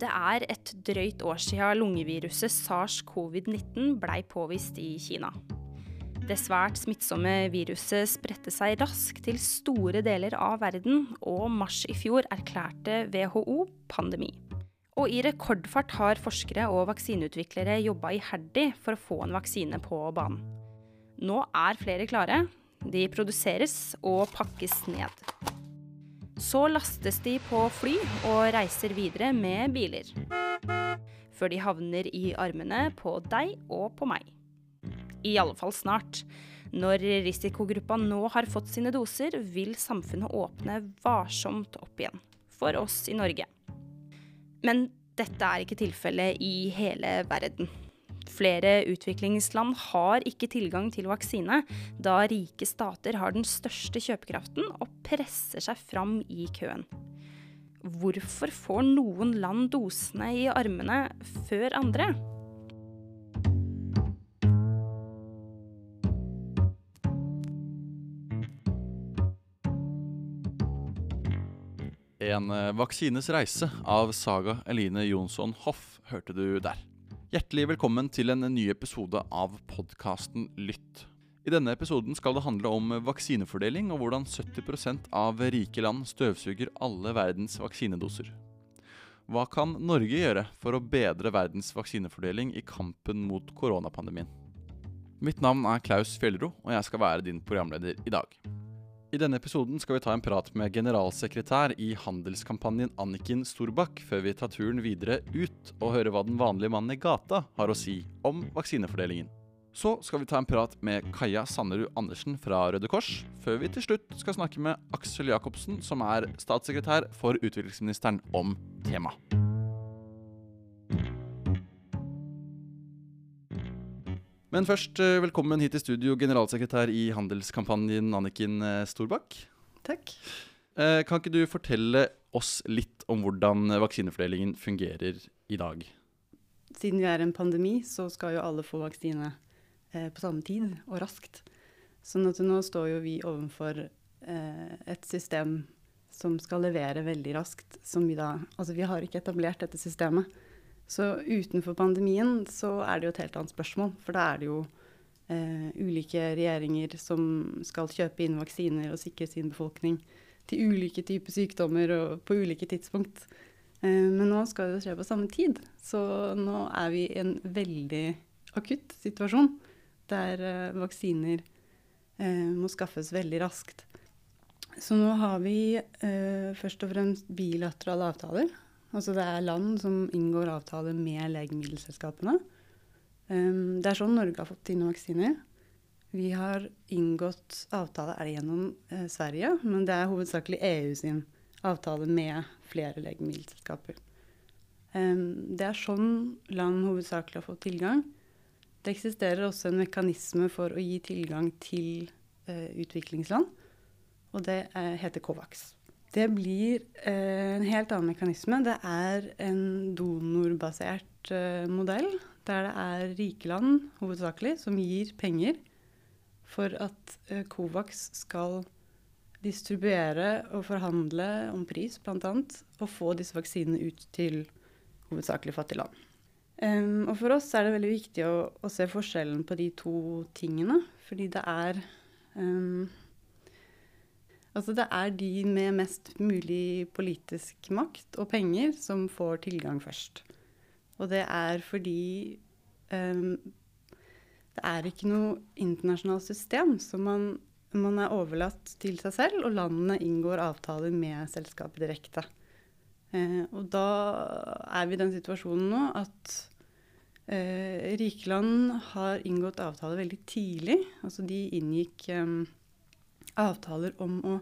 Det er et drøyt år siden lungeviruset sars-covid-19 blei påvist i Kina. Det svært smittsomme viruset spredte seg raskt til store deler av verden, og mars i fjor erklærte WHO pandemi. Og i rekordfart har forskere og vaksineutviklere jobba iherdig for å få en vaksine på banen. Nå er flere klare. De produseres og pakkes ned. Så lastes de på fly og reiser videre med biler. Før de havner i armene på deg og på meg. I alle fall snart. Når risikogruppa nå har fått sine doser, vil samfunnet åpne varsomt opp igjen. For oss i Norge. Men dette er ikke tilfellet i hele verden. Flere utviklingsland har ikke tilgang til vaksine, da rike stater har den største kjøpekraften og presser seg fram i køen. Hvorfor får noen land dosene i armene før andre? En eh, vaksines reise av Saga Eline Jonsson Hoff hørte du der. Hjertelig velkommen til en ny episode av podkasten Lytt. I denne episoden skal det handle om vaksinefordeling og hvordan 70 av rike land støvsuger alle verdens vaksinedoser. Hva kan Norge gjøre for å bedre verdens vaksinefordeling i kampen mot koronapandemien? Mitt navn er Klaus Fjellro, og jeg skal være din programleder i dag. I denne episoden skal vi ta en prat med generalsekretær i handelskampanjen Anniken Storbakk, før vi tar turen videre ut og høre hva den vanlige mannen i gata har å si om vaksinefordelingen. Så skal vi ta en prat med Kaja Sannerud Andersen fra Røde Kors, før vi til slutt skal snakke med Aksel Jacobsen, som er statssekretær for utviklingsministeren, om temaet. Men først, eh, velkommen hit i studio, generalsekretær i handelskampanjen Anniken eh, Storbakk. Takk. Eh, kan ikke du fortelle oss litt om hvordan vaksinefordelingen fungerer i dag? Siden vi er en pandemi, så skal jo alle få vaksine på samme tid og raskt. Sånn at nå står jo vi overfor et system som skal levere veldig raskt. Som vi da Altså vi har ikke etablert dette systemet. Så utenfor pandemien så er det jo et helt annet spørsmål. For da er det jo eh, ulike regjeringer som skal kjøpe inn vaksiner og sikre sin befolkning til ulike typer sykdommer og på ulike tidspunkt. Eh, men nå skal det skje på samme tid. Så nå er vi i en veldig akutt situasjon der eh, vaksiner eh, må skaffes veldig raskt. Så nå har vi eh, først og fremst bilaterale avtaler Altså det er land som inngår avtale med legemiddelselskapene. Um, det er sånn Norge har fått sine vaksiner. Vi har inngått avtale er gjennom eh, Sverige, men det er hovedsakelig EU sin avtale med flere legemiddelselskaper. Um, det er sånn land hovedsakelig har fått tilgang. Det eksisterer også en mekanisme for å gi tilgang til eh, utviklingsland, og det eh, heter COVAX. Det blir eh, en helt annen mekanisme. Det er en donorbasert eh, modell der det er rike land hovedsakelig som gir penger for at eh, Covax skal distribuere og forhandle om pris, bl.a., og få disse vaksinene ut til hovedsakelig fattige land. Um, og for oss er det veldig viktig å, å, se forskjellen på de to tingene, fordi det er um, Altså det er de med mest mulig politisk makt og penger som får tilgang først. Og det er fordi um, det er ikke noe internasjonalt system, så man, man, er overlatt til seg selv, og landene inngår avtaler med selskapet direkte. Uh, og da er vi i den situasjonen nå at uh, rike land har inngått avtaler veldig tidlig. Altså de inngikk um, avtaler om å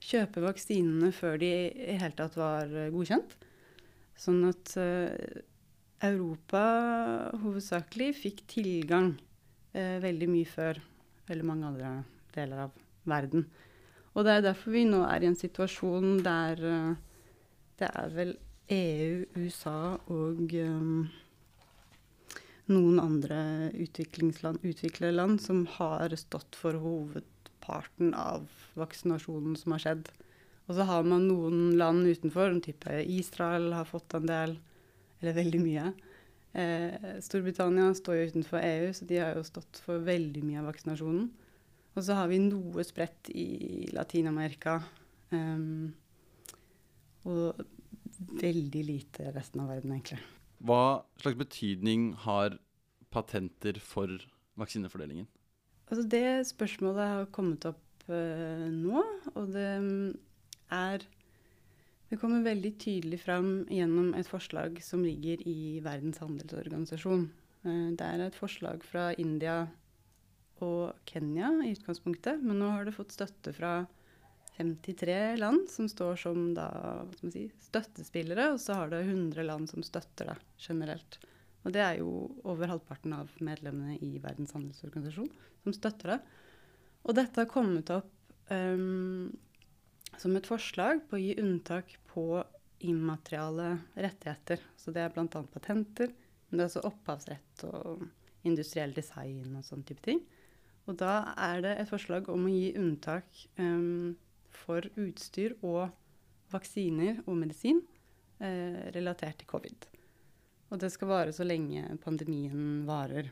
kjøpe vaksinene før de i hele tatt var eh, godkjent. Sånn at uh, Europa hovedsakelig fikk tilgang uh, veldig mye før veldig mange andre deler av verden. Og det er derfor vi nå er i en situasjon der det er vel EU, USA og um, noen andre utviklingsland, utviklerland som har stått for hoved parten av vaksinasjonen som har skjedd. Og så har man noen land utenfor, som type Israel har fått en del. Eller veldig mye. Eh, Storbritannia står jo utenfor EU, så de har jo stått for veldig mye av vaksinasjonen. Og så har vi noe spredt i Latin-Amerika. Um, og veldig lite resten av verden, egentlig. Hva slags betydning har patenter for vaksinefordelingen? Altså det spørsmålet har kommet opp uh, nå, og det mm, er Det kommer veldig tydelig fram gjennom et forslag som ligger i Verdens handelsorganisasjon. Uh, det er et forslag fra India og Kenya i utgangspunktet, men nå har det fått støtte fra 53 land som står som da, si, støttespillere, og så har det 100 land som støtter det generelt. Og det er jo over halvparten av medlemmene i Verdens handelsorganisasjon som støtter det. Og dette har kommet opp um, som et forslag på å gi unntak på immateriale rettigheter. Så det er bl.a. patenter, men det er også opphavsrett og industriell design og sånn type ting. Og da er det et forslag om å gi unntak um, for utstyr og vaksiner og medisin eh, relatert til covid. Og det skal vare så lenge pandemien varer.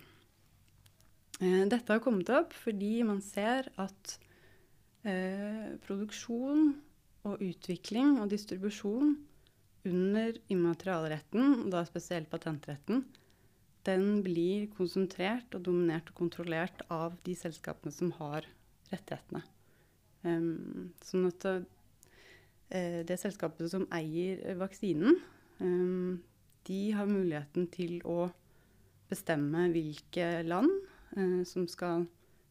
Eh, dette har kommet opp fordi man ser at eh, produksjon og utvikling og distribusjon under immaterialretten, og da spesielt patentretten, den blir konsentrert og dominert og kontrollert av de selskapene som har rettighetene. Um, sånn at uh, det selskapet som eier vaksinen, um, de har muligheten til å bestemme hvilke land eh, som skal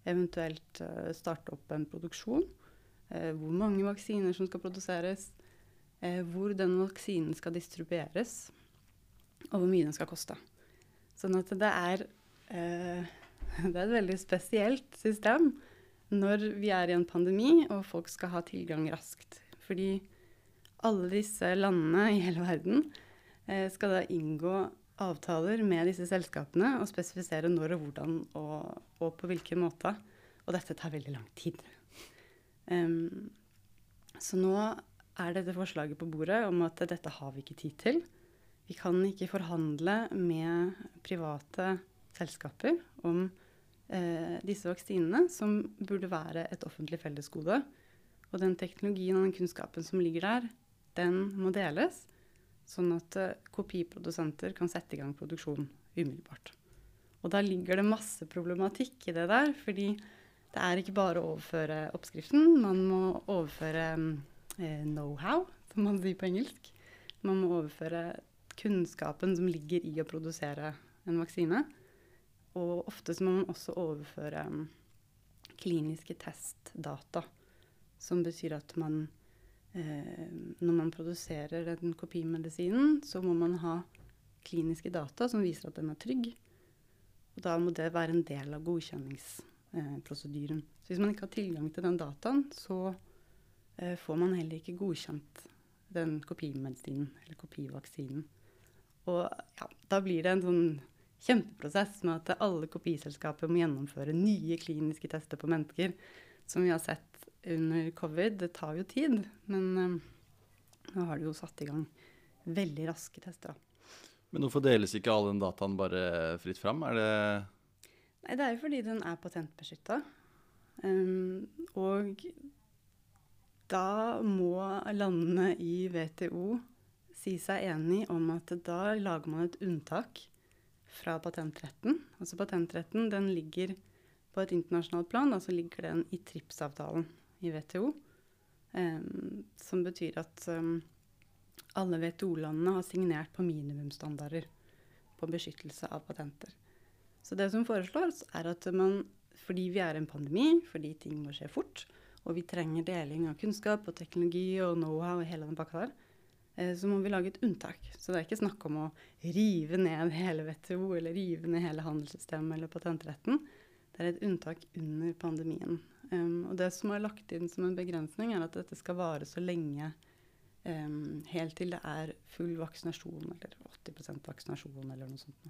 eventuelt uh, starte opp en produksjon. hvor mange vaksiner som skal produseres. hvor den vaksinen skal distribueres. Og hvor mye den skal koste. Sånn at det er, det er et veldig spesielt system når vi er i en pandemi og folk skal ha tilgang raskt. Fordi alle disse landene i hele verden eh, skal da inngå avtaler med disse selskapene og spesifisere når og hvordan og, og på hvilken måte. Og dette tar veldig lang tid. Um, så nå er dette forslaget på bordet om at dette har vi ikke tid til. Vi kan ikke forhandle med private selskaper om eh, disse vaksinene, som burde være et offentlig fellesgode. Og den teknologien og den kunnskapen som ligger der, den må deles, sånn at eh, kopiprodusenter kan sette i gang produksjon umiddelbart. Og da ligger det masse problematikk i det der, fordi det er ikke bare å overføre oppskriften, man må overføre eh, know-how, som man sier på engelsk. Man må overføre kunnskapen som ligger i å produsere en vaksine. Og ofte så må man også overføre um, kliniske testdata. Som betyr at man Når man produserer den kopimedisinen, så må man ha kliniske data som viser at den er trygg. Og da må det være en del av godkjenningsprosedyren. Eh, så hvis man ikke har tilgang til den dataen, så eh, får man heller ikke godkjent den kopimedisinen eller kopivaksinen. Og ja, da blir det en sånn kjempeprosess med at alle kopiselskaper må gjennomføre nye kliniske tester på mennesker. Som vi har sett under covid. Det tar jo tid, men um, nå har de jo satt i gang veldig raske tester. Men hvorfor deles ikke all den dataen bare fritt fram? Er det Nei, det er jo fordi den er patentbeskytta. Um, og da må landene i WTO si seg enig om at da lager man et unntak fra patentretten. Altså Patentretten den ligger på et internasjonalt plan, altså ligger den i TRIPS-avtalen i WTO. Um, som betyr at um, alle WTO-landene har signert på minimumsstandarder på beskyttelse av patenter. Så det som foreslås, er at man, fordi vi er en pandemi, fordi ting må skje fort, og vi trenger deling av kunnskap og teknologi og know-how og hele den pakka der, Eh, så må vi lage et unntak. Så det er ikke snakk om å rive ned hele WTO eller rive ned hele handelssystemet eller patentretten. Det er et unntak under pandemien. Um, og det som er lagt inn som en begrensning, er at dette skal vare så lenge um, helt til det er full vaksinasjon, eller 80% vaksinasjon, eller noe sånt.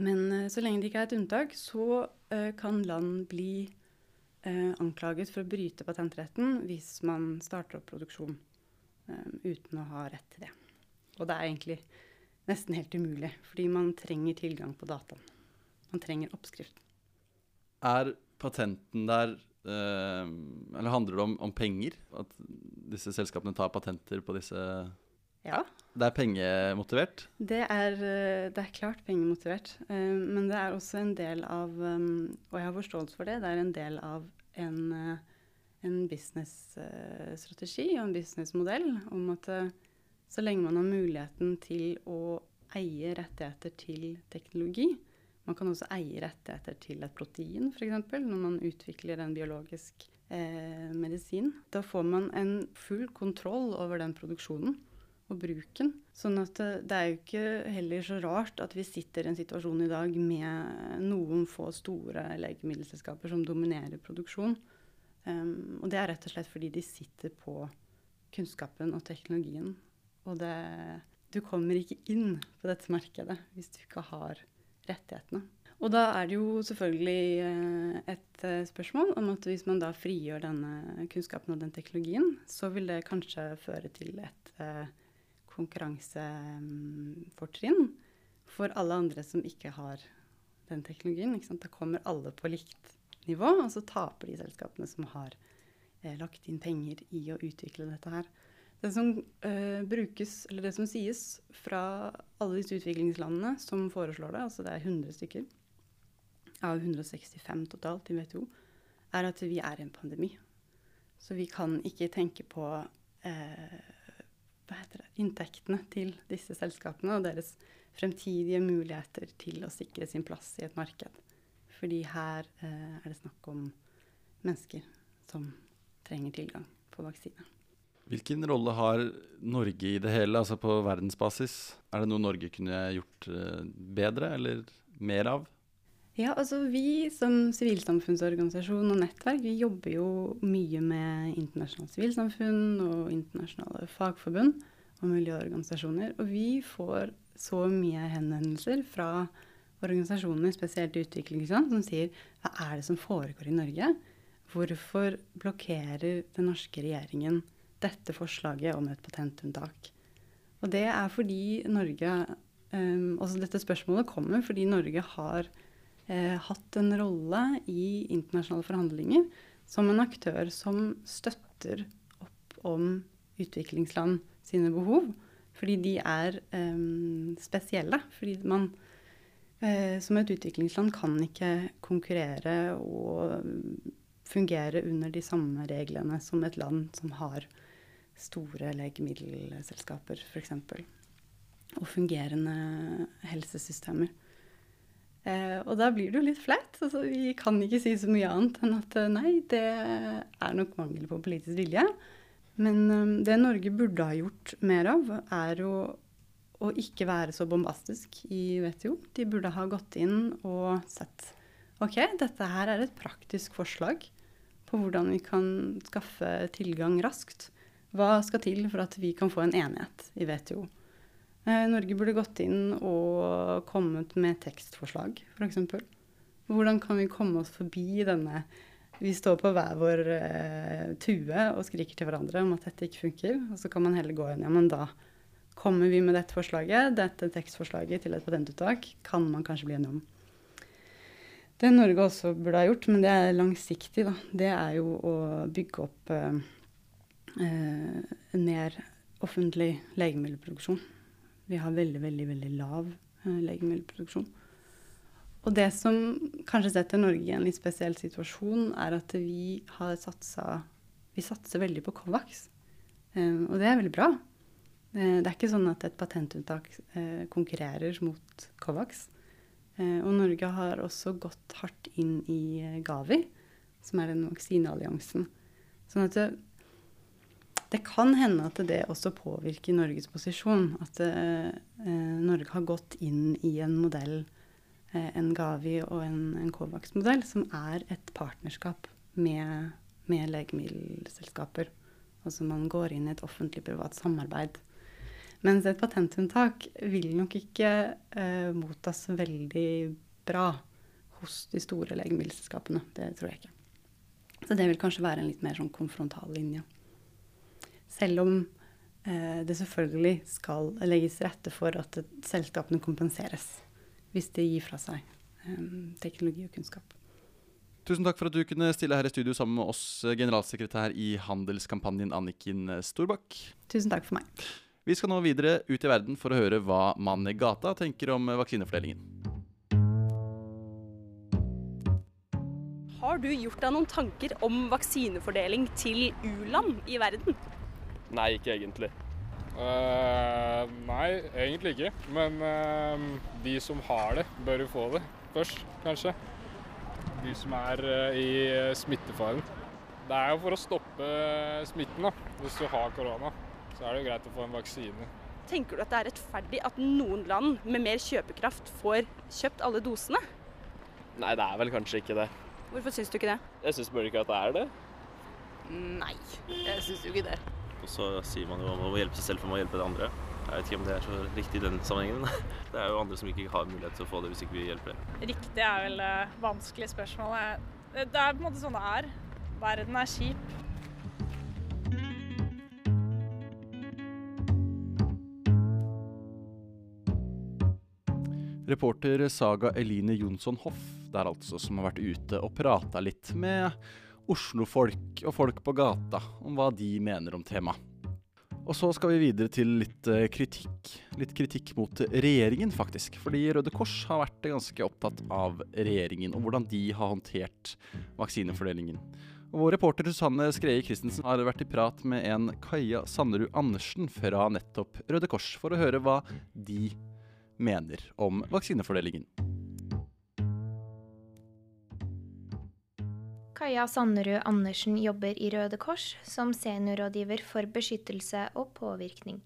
Men uh, så lenge det ikke er et unntak, så uh, kan land bli uh, anklaget for å bryte patentretten hvis man starter opp produksjon um, uten å ha rett til det. Og det er egentlig nesten helt umulig, fordi man trenger tilgang på dataen. Man trenger oppskriften. Er patenten der Eller handler det om, om, penger? At disse selskapene tar patenter på disse Ja. Det er pengemotivert? Det er, eh, det er klart pengemotivert. Eh, men det er også en del av um, Og jeg har forståelse for det. Det er en del av en, eh, en businessstrategi og en businessmodell om at så lenge man har muligheten til å eie rettigheter til teknologi, man kan også eie rettigheter til et protein, f.eks. når man utvikler en biologisk eh, medisin. Da får man en full kontroll over den produksjonen og bruken. Sånn at det, det er jo ikke heller så rart at vi sitter i en situasjon i dag med noen få store legemiddelselskaper som dominerer produksjon. Um, og det er rett og slett fordi de sitter på kunnskapen og teknologien. Og det, du kommer ikke inn på dette markedet hvis du ikke har rettighetene. Og da er det jo selvfølgelig eh, et eh, spørsmål om at hvis man da frigjør denne kunnskapen og den teknologien, så vil det kanskje føre til et eh, konkurransefortrinn for alle andre som ikke har den teknologien. Da kommer alle på likt nivå, og så taper de selskapene som har lagt inn penger i å utvikle dette her. Det som uh, brukes, eller det som sies fra alle disse utviklingslandene som foreslår det, altså det er 100 stykker av 165 totalt i WTO, er at vi er i en pandemi. Så vi kan ikke tenke på uh, inntektene til disse selskapene og deres fremtidige muligheter til å sikre sin plass i et marked. Fordi her uh, er det snakk om mennesker som trenger tilgang på vaksine. Hvilken rolle har Norge i det hele, altså på verdensbasis? Er det noe Norge kunne gjort eh, bedre eller mer av? Ja, altså Vi som sivilsamfunnsorganisasjon og nettverk vi jobber jo mye med internasjonalt sivilsamfunn og internasjonale fagforbund og miljøorganisasjoner. Og vi får så mye henvendelser fra organisasjoner, spesielt i utviklingsland, som sier hva er det som foregår i Norge? Hvorfor blokkerer den norske regjeringen dette forslaget om et patentunntak. Og det er fordi Norge um, Altså dette spørsmålet kommer fordi Norge har uh, hatt en rolle i internasjonale forhandlinger som en aktør som støtter opp om utviklingsland sine behov. Fordi de er um, spesielle. Fordi man uh, som et utviklingsland kan ikke konkurrere og fungere under de samme reglene som et land som har store legemiddelselskaper, f.eks. Og fungerende helsesystemer. Eh, og da blir det jo litt flaut. Altså, vi kan ikke si så mye annet enn at eh, nei, det er nok mangel på politisk vilje. Men um, det Norge burde ha gjort mer av, er jo å ikke være så bombastisk i WTO. De burde ha gått inn og sett OK, dette her er et praktisk forslag på hvordan vi kan skaffe tilgang raskt hva skal til for at vi kan få en enighet i WTO? Eh, Norge burde gått inn og kommet med tekstforslag, f.eks. Hvordan kan vi komme oss forbi denne Vi står på hver vår eh, tue og skriker til hverandre om at dette ikke funker. Og så kan man heller gå inn ja, men da kommer vi med dette forslaget, dette tekstforslaget til et patentuttak, kan man kanskje bli enig om. Det Norge også burde ha gjort, men det er langsiktig, da, det er jo å bygge opp eh, en mer offentlig legemiddelproduksjon. Vi har veldig, veldig, veldig lav eh, legemiddelproduksjon. Og det som kanskje setter Norge i en litt spesiell situasjon, er at vi har satsa Vi satser veldig på Covax. Eh, og det er veldig bra. Eh, det er ikke sånn at et patentunntak eh, konkurrerer mot Covax. Eh, og Norge har også gått hardt inn i eh, Gavi, som er den vaksinealliansen. Sånn at det kan hende at det også påvirker Norges posisjon. At eh, Norge har gått inn i en modell, eh, en Gavi og en, en Covax-modell, som er et partnerskap med, med legemiddelselskaper. Altså man går inn i et offentlig-privat samarbeid. Mens et patentunntak vil nok ikke eh, mottas veldig bra hos de store legemiddelselskapene. Det tror jeg ikke. Så det vil kanskje være en litt mer sånn konfrontal linje. Selv om eh, det selvfølgelig skal legges til rette for at selskapene kompenseres hvis de gir fra seg eh, teknologi og kunnskap. Tusen takk for at du kunne stille her i studio sammen med oss, generalsekretær i Handelskampanjen Anniken Storbakk. Tusen takk for meg. Vi skal nå videre ut i verden for å høre hva mannen i gata tenker om vaksinefordelingen. Har du gjort deg noen tanker om vaksinefordeling til u-land i verden? Nei, ikke egentlig. Uh, nei, egentlig ikke. Men uh, de som har det, bør jo få det først, kanskje. De som er uh, i smittefaren. Det er jo for å stoppe smitten, da. Hvis du har korona, så er det jo greit å få en vaksine. Tenker du at det er rettferdig at noen land med mer kjøpekraft får kjøpt alle dosene? Nei, det er vel kanskje ikke det. Hvorfor syns du ikke det? Jeg syns bare ikke at det er det. Nei, jeg syns jo ikke det. Og så sier man jo om å hjelpe seg selv for å hjelpe det andre. Jeg vet ikke om det er så riktig i den sammenhengen. Det er jo andre som ikke har mulighet til å få det hvis ikke vi hjelper dem. Riktig er vel vanskelig spørsmål. Det er på en måte sånn det er. Verden er kjip. Reporter Saga Eline Jonsson Hoff der altså, som har vært ute og prata litt med Oslo-folk og folk på gata om hva de mener om temaet. Og så skal vi videre til litt uh, kritikk. Litt kritikk mot regjeringen, faktisk. Fordi Røde Kors har vært ganske opptatt av regjeringen og hvordan de har håndtert vaksinefordelingen. Og Vår reporter Susanne Skreie Christensen har vært i prat med en Kaja Sanderud Andersen fra nettopp Røde Kors for å høre hva de mener om vaksinefordelingen. Kaja Sanderud Andersen jobber i Røde Kors som seniorrådgiver for beskyttelse og påvirkning.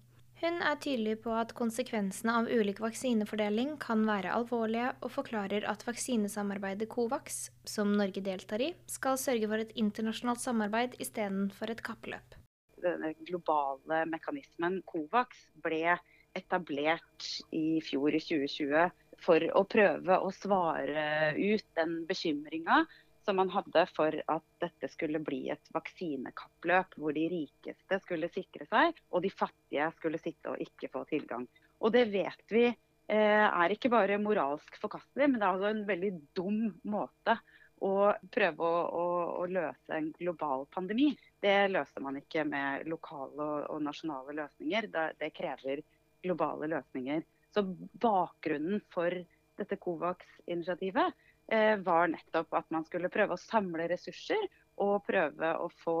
Hun er tydelig på at konsekvensene av ulik vaksinefordeling kan være alvorlige, og forklarer at vaksinesamarbeidet COVAX, som Norge deltar i, skal sørge for et internasjonalt samarbeid istedenfor et kappløp. Denne globale mekanismen COVAX ble etablert i fjor, i 2020, for å prøve å svare ut den bekymringa som man hadde for at dette skulle bli et vaksinekappløp, hvor de rikeste skulle sikre seg, og de fattige skulle sitte og ikke få tilgang. Og det vet vi eh, er ikke bare moralsk forkastelig, men det er altså en veldig dum måte å prøve å, å, å, løse en global pandemi. Det løser man ikke med lokale og, og nasjonale løsninger. Det, det krever globale løsninger. Så bakgrunnen for dette Covax-initiativet var nettopp at man skulle prøve å samle ressurser og prøve å få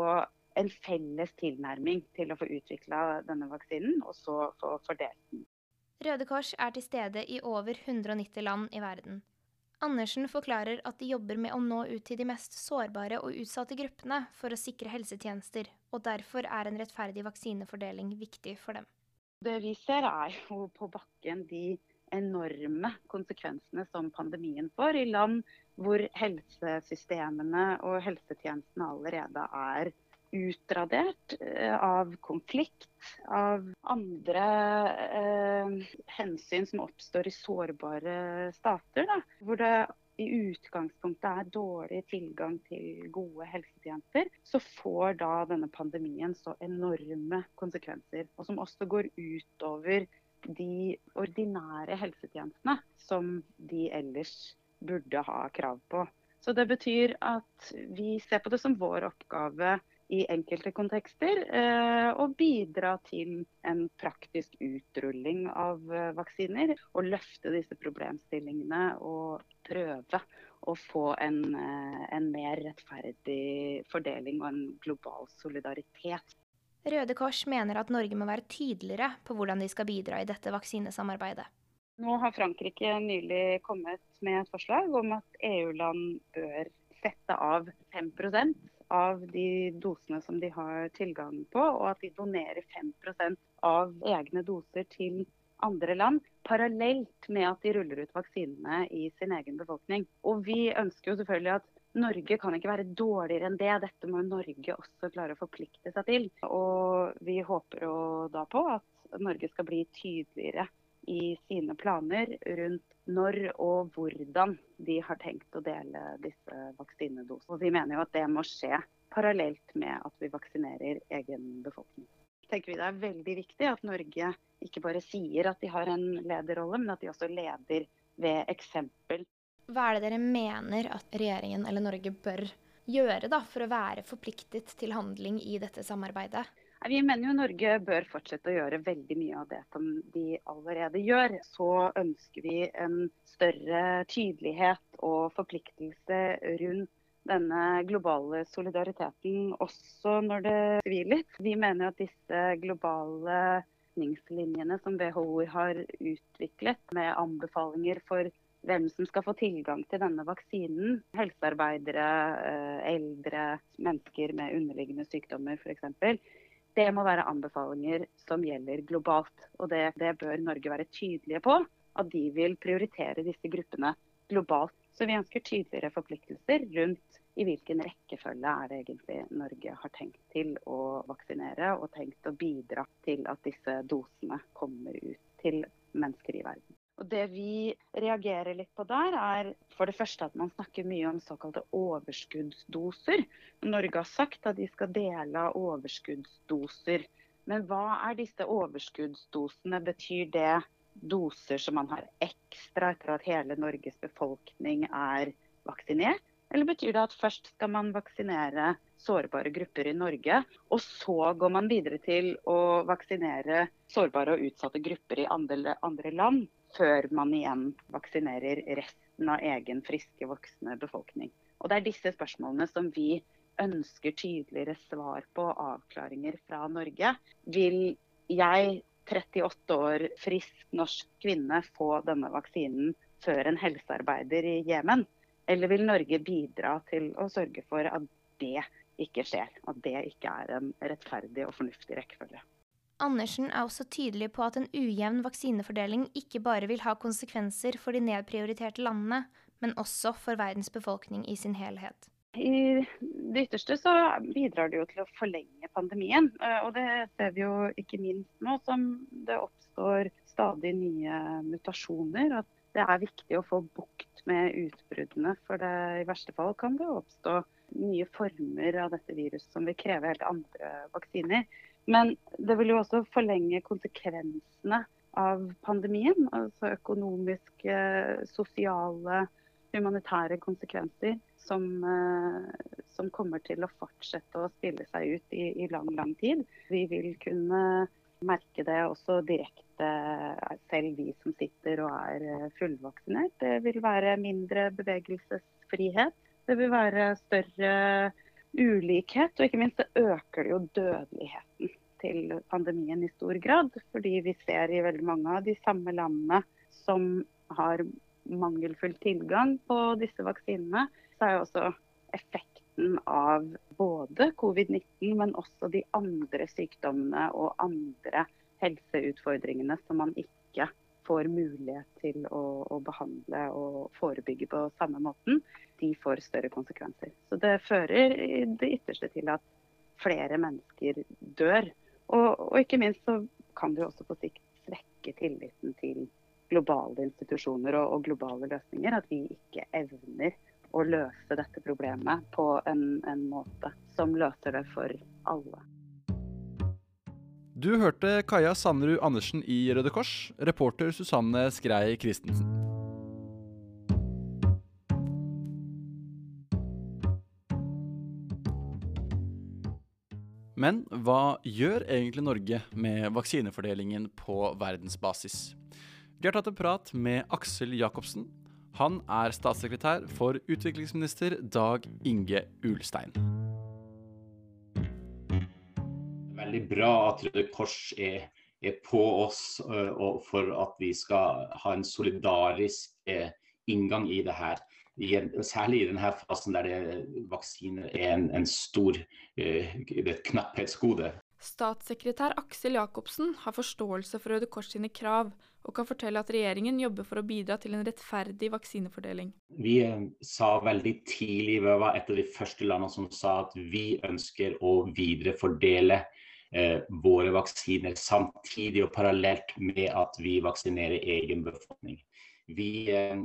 en felles tilnærming til å få utvikla denne vaksinen, og så få fordelt den. Røde Kors er til stede i over 190 land i verden. Andersen forklarer at de jobber med å nå ut til de mest sårbare og utsatte gruppene for å sikre helsetjenester, og derfor er en rettferdig vaksinefordeling viktig for dem. Det vi ser er jo på bakken de enorme konsekvensene som pandemien får i land hvor helsesystemene og helsetjenestene allerede er utradert eh, av konflikt, av andre eh, hensyn som oppstår i sårbare stater. Da, hvor det i utgangspunktet er dårlig tilgang til gode helsetjenester, så får da denne pandemien så enorme konsekvenser. Og som også går utover de ordinære helsetjenestene som de ellers burde ha krav på. Så det betyr at vi ser på det som vår oppgave i enkelte kontekster eh, og bidra til en praktisk utrulling av eh, vaksiner. Og løfte disse problemstillingene og prøve å få en, eh, en mer rettferdig fordeling og en global solidaritet. Røde Kors mener at Norge må være tydeligere på hvordan de skal bidra i dette vaksinesamarbeidet. Nå har Frankrike nylig kommet med et forslag om at EU-land bør sette av 5% av de dosene som de har tilgang på, og at de donerer 5% av egne doser til andre land, parallelt med at de ruller ut vaksinene i sin egen befolkning. Og Vi ønsker jo selvfølgelig at Norge kan ikke være dårligere enn det. Dette må Norge også klare å forplikte seg til. Og Vi håper jo da på at Norge skal bli tydeligere i sine planer rundt når og hvordan de har tenkt å dele disse vaksinedosene. Og vi mener jo at det må skje parallelt med at vi vaksinerer egen befolkning. tenker vi det er veldig viktig at Norge ikke bare sier at de har en lederrolle, men at de også leder ved eksempel. Hva er det dere mener at regjeringen eller Norge bør gjøre da, for å være forpliktet til handling i dette samarbeidet? Vi mener jo Norge bør fortsette å gjøre veldig mye av det som de allerede gjør. Så ønsker vi en større tydelighet og forpliktelse rundt denne globale solidariteten også når det sviler. Vi mener at disse globale retningslinjene som WHO har utviklet, med anbefalinger for hvem som skal få tilgang til denne vaksinen, helsearbeidere, eh, eldre, mennesker med underliggende sykdommer f.eks., det må være anbefalinger som gjelder globalt. Og det, det bør Norge være tydelige på. At de vil prioritere disse gruppene globalt. Så vi ønsker tydeligere forpliktelser rundt i hvilken rekkefølge er det egentlig Norge har tenkt til å vaksinere, og tenkt å bidra til at disse dosene kommer ut til mennesker i verden. Og Det vi reagerer litt på der, er for det første at man snakker mye om såkalte overskuddsdoser. Norge har sagt at de skal dele av overskuddsdoser. Men hva er disse overskuddsdosene? Betyr det doser som man har ekstra etter at hele Norges befolkning er vaksinert? Eller betyr det at først skal man vaksinere sårbare grupper i Norge, og så går man videre til å vaksinere sårbare og utsatte grupper i andre, land, før man igjen vaksinerer resten av egen friske, voksne befolkning? Og Det er disse spørsmålene som vi ønsker tydeligere svar på og avklaringer fra Norge. Vil jeg, 38 år frisk norsk kvinne, få denne vaksinen før en helsearbeider i Jemen? Eller vil Norge bidra til å sørge for at det ikke skjer? At det ikke er en rettferdig og fornuftig rekkefølge. Andersen er også tydelig på at en ujevn vaksinefordeling ikke bare vil ha konsekvenser for de nedprioriterte landene, men også for verdens befolkning i sin helhet. I det ytterste så bidrar det jo til å forlenge pandemien. Eh, og det ser vi jo ikke minst nå som det oppstår stadig nye mutasjoner. At det er viktig å få bukt med utbruddene. For det, i verste fall kan det oppstå nye former av dette viruset som vil kreve helt andre vaksiner. Men det vil jo også forlenge konsekvensene av pandemien. Altså økonomiske, sosiale, humanitære konsekvenser som, eh, som kommer til å fortsette å spille seg ut i, i lang, lang tid. Vi vil kunne merke det også direkte selv vi som sitter og er eh, fullvaksinert. Det vil være mindre bevegelsesfrihet. Det vil være større ulikhet, og ikke minst det øker det jo dødeligheten til pandemien i stor grad. Fordi vi ser i veldig mange av de samme landene som har mangelfull tilgang på disse vaksinene, så er jo også effekten av både covid-19, men også de andre sykdommene og andre helseutfordringene som man ikke får mulighet til å, å, behandle og forebygge på samme måten, de får større konsekvenser. Så det fører i det ytterste til at flere mennesker dør. Og, og ikke minst så kan det jo også på sikt svekke tilliten til globale institusjoner og, og globale løsninger. At vi ikke evner å løse dette problemet på en, en måte som løser det for alle. Du hørte Kaja Sanderud Andersen i Røde Kors, reporter Susanne Skrei Christensen. Men hva gjør egentlig Norge med vaksinefordelingen på verdensbasis? Vi har tatt en prat med Aksel Jacobsen, han er statssekretær for utviklingsminister Dag Inge Ulstein. Veldig bra at Røde Kors er, er på oss for at vi skal ha en solidarisk eh, inngang i det her. særlig i denne fasen der det, vaksiner er en, en stor uh, et knapphetsgode. Statssekretær Aksel Jacobsen har forståelse for Røde Kors sine krav, og kan fortelle at regjeringen jobber for å bidra til en rettferdig vaksinefordeling. Vi eh, sa veldig tidlig, vi var et av de første landene som sa at vi ønsker å viderefordele eh, våre vaksiner samtidig og parallelt med at vi vaksinerer egen befolkning. Vi eh,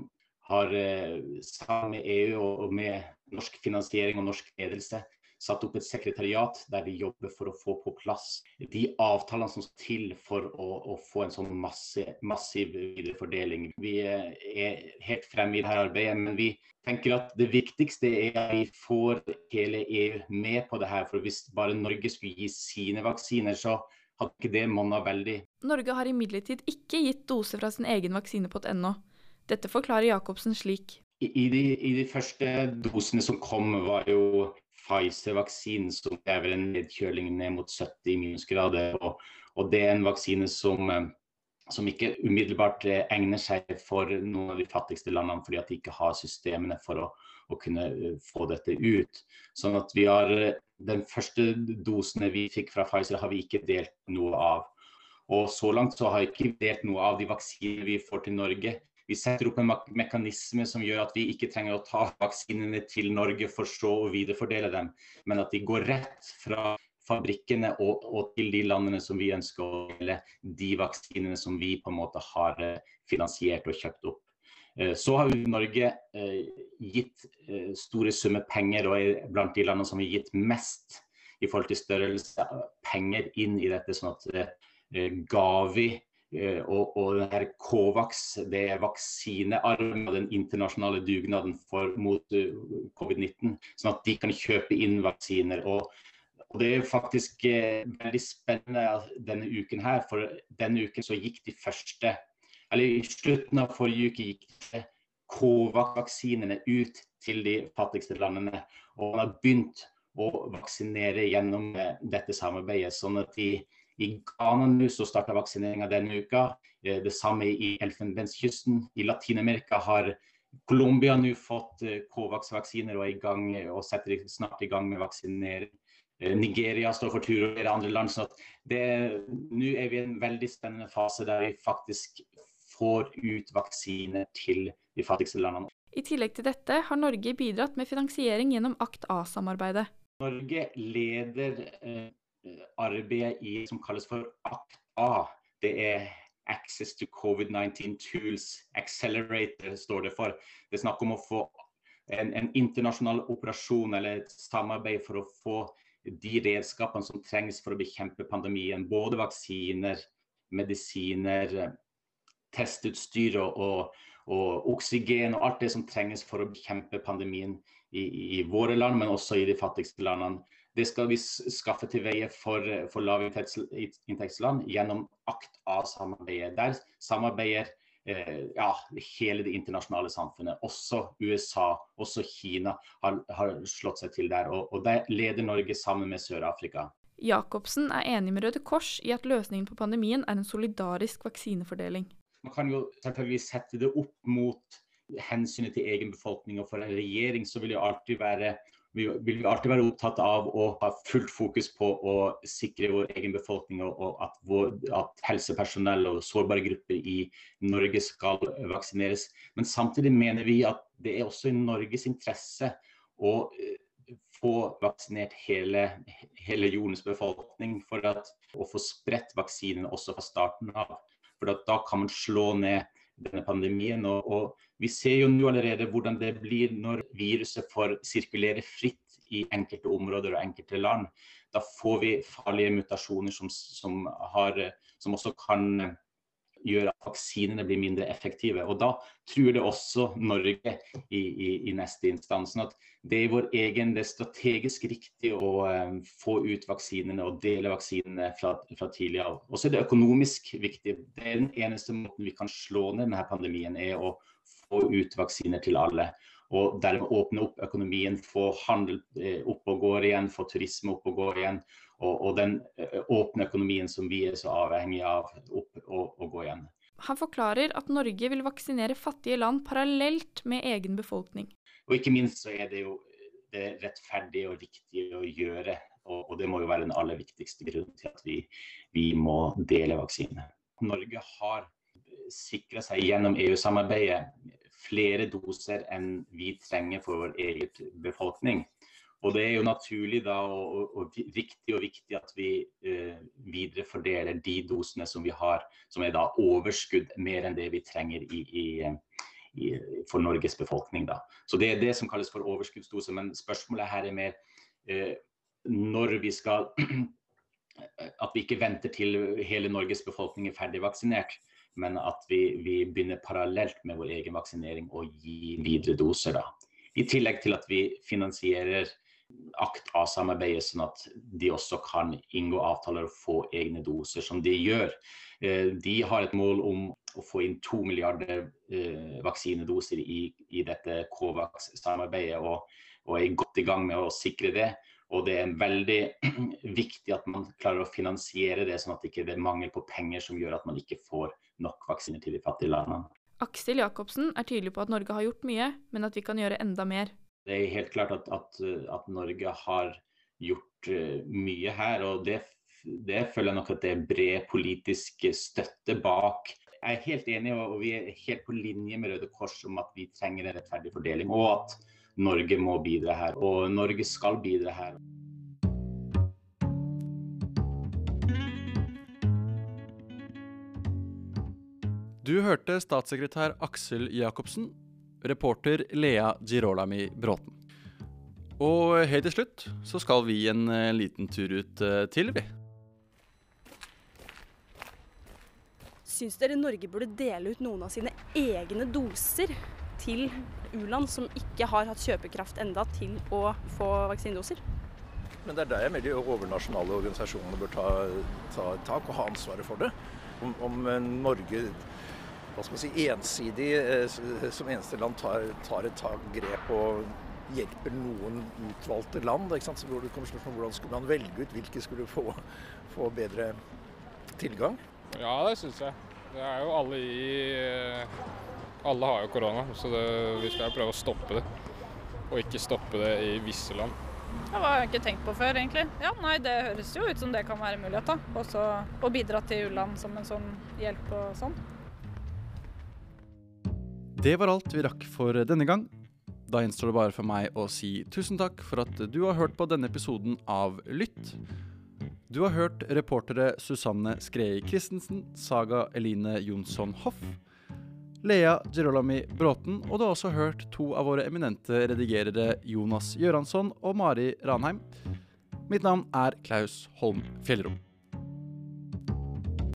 har eh, sammen med EU og med norsk finansiering og norsk ledelse satt opp et sekretariat der de jobber for å få på plass de avtalene som skal til for å, å få en sånn masse, massiv viderefordeling. Vi er helt fremme i dette arbeidet, men vi tenker at det viktigste er at vi får hele EU med på det her. For hvis bare Norge skulle gi sine vaksiner, så hadde ikke det monna veldig. Norge har imidlertid ikke gitt dose fra sin egen vaksinepott ennå. Dette forklarer Jacobsen slik. I de, I de, første dosene som kom, var jo Pfizer-vaksinen som krever en nedkjøling ned mot 70 minusgrader. Og, og det er en vaksine som, eh, som, ikke umiddelbart eh, egner seg for noen av de fattigste landene, fordi at de ikke har systemene for å, å kunne eh, få dette ut. Sånn at vi har Den første dosene vi fikk fra Pfizer, har vi ikke delt noe av. Og så langt så har vi ikke delt noe av de vaksinene vi får til Norge vi setter opp en mekanisme som gjør at vi ikke trenger å ta vaksinene til Norge for så å viderefordele dem, men at de går rett fra fabrikkene og, og, til de landene som vi ønsker å dele de vaksinene som vi på en måte har eh, finansiert og kjøpt opp. Eh, så har Norge eh, gitt store summer penger og er blant de landene som har gitt mest i forhold til størrelse penger inn i dette. sånn at Gavi Eh, og, den her Covax, det er vaksinearmen den internasjonale dugnaden for, mot uh, covid-19. Sånn at de kan kjøpe inn vaksiner. Og, og det er faktisk eh, veldig spennende denne uken her, for denne uken så gikk de første Eller i slutten av forrige uke gikk Covax-vaksinene ut til de fattigste landene. Og man har begynt å vaksinere gjennom uh, dette samarbeidet. sånn at de i Ghana nå så starta vaksineringa denne uka. Eh, det samme i Elfenbenskysten. I Latin-Amerika har Colombia nå fått eh, Covax-vaksiner og i gang og setter snart i gang med vaksinering. Eh, Nigeria står for tur, og flere andre land. så Nå er vi i en veldig spennende fase der vi faktisk får ut vaksiner til de fattigste landene. I tillegg til dette har Norge bidratt med finansiering gjennom Akt A-samarbeidet. Norge leder arbeidet i som kalles for ACT-A. Det er Access to COVID-19 Tools Accelerator, står det for. Det er snakk om å få en, en, internasjonal operasjon eller et samarbeid for å få de redskapene som trengs for å bekjempe pandemien. Både vaksiner, medisiner, testutstyr og, og, og, oksygen og alt det som trengs for å bekjempe pandemien i, i våre land, men også i de fattigste landene. Det skal vi skaffe til veie for, for lavinntektsland gjennom Akt av samarbeidet. Der samarbeider eh, ja, hele det internasjonale samfunnet. Også USA, også Kina har, har slått seg til der. Og, og der leder Norge sammen med Sør-Afrika. Jacobsen er enig med Røde Kors i at løsningen på pandemien er en solidarisk vaksinefordeling. Man kan jo selvfølgelig sette det opp mot hensynet til egen befolkning. Og for en regjering så vil det alltid være vi vil alltid være opptatt av å ha fullt fokus på å sikre vår egen befolkning, og at, vår, at, helsepersonell og sårbare grupper i Norge skal vaksineres. Men samtidig mener vi at det er også i Norges interesse å eh, få vaksinert hele, hele jordens befolkning, for at, å få spredt vaksinen også fra starten av. For da kan man slå ned denne pandemien. Og, og, vi ser jo nå allerede hvordan det blir når viruset får sirkulere fritt i enkelte områder og enkelte land. Da får vi farlige mutasjoner som, som, har, som også kan gjør at vaksinene blir mindre effektive. Og Da truer det også Norge i, i, i neste instans. Sånn at det er vår egen, det er strategisk riktig å um, få ut vaksinene og dele vaksinene fra, fra tidlig av. Og så er det økonomisk viktig. Det er den eneste måten vi kan slå ned denne pandemien, er å få ut vaksiner til alle. Og dermed åpne opp økonomien, få handel eh, opp og går igjen, få turisme opp og går igjen og, og, den eh, åpne økonomien som vi er så avhengig av opp og, og gå igjen. Han forklarer at Norge vil vaksinere fattige land parallelt med egen befolkning. Og ikke minst så er det jo det rettferdige og riktige å gjøre. Og, og det må jo være den aller viktigste grunnen til at vi, vi må dele vaksine. Norge har sikra seg gjennom EU-samarbeidet flere doser enn vi trenger for vår egen befolkning. Og det er jo naturlig da, og, og, riktig og viktig at vi eh, viderefordeler de dosene som vi har, som er da overskudd mer enn det vi trenger i, i, i, for Norges befolkning. Da. Så Det er det som kalles for overskuddsdose. Men spørsmålet her er mer eh, når vi skal At vi ikke venter til hele Norges befolkning er ferdig vaksinert, men at vi, vi begynner parallelt med vår egen vaksinering og gi videre doser. da. I tillegg til at vi finansierer ACT-A-samarbeidet, sånn at de også kan inngå avtaler og få egne doser, som de gjør. Eh, de har et mål om å få inn to milliarder eh, vaksinedoser i, i dette Covax-samarbeidet, og, og, er godt i gang med å sikre det. Og det er veldig viktig at man klarer å finansiere det, sånn at det ikke er mangel på penger som gjør at man ikke får nok vaksiner til de fattige landene. Aksel Jacobsen er tydelig på at Norge har gjort mye, men at vi kan gjøre enda mer. Det er helt klart at, at, at Norge har gjort uh, mye her, og det, det, føler jeg nok at det er bred politisk støtte bak. Jeg er helt enig, og vi er helt på linje med Røde Kors om at vi trenger en rettferdig fordeling, og at Norge må bidra her. Og Norge skal bidra her. Du hørte statssekretær Aksel Jacobsen, reporter Lea Girolami Bråten. Og helt til slutt så skal vi en eh, liten tur ut eh, til, vi. Syns dere Norge burde dele ut noen av sine egne doser til u-land som ikke har hatt kjøpekraft enda til å få vaksinedoser? Men det er der jeg mener de overnasjonale organisasjonene bør ta, ta tak og ha ansvaret for det. Om, om eh, Norge hva skal man si, ensidig eh, som eneste land tar, tar et tak, grep og hjelper noen utvalgte land. Ikke sant? Så hvor det kommer spørsmål Hvordan skulle man velge ut hvilke skulle få, få bedre tilgang? Ja, det syns jeg. Det er jo alle i eh, Alle har jo korona, så det, vi skal jo prøve å stoppe det. Og ikke stoppe det i visse land. Det har jeg ikke tenkt på før, egentlig. Ja, nei, Det høres jo ut som det kan være mulighet. da. Også å bidra til u-land som en sånn hjelp og sånn. Det var alt vi rakk for denne gang. Da gjenstår det bare for meg å si tusen takk for at du har hørt på denne episoden av Lytt. Du har hørt reportere Susanne Skrei Christensen, Saga Eline Jonsson Hoff, Lea Girolami Bråten, og du har også hørt to av våre eminente redigerere Jonas Gjøransson og Mari Ranheim. Mitt navn er Klaus Holm Fjellrom.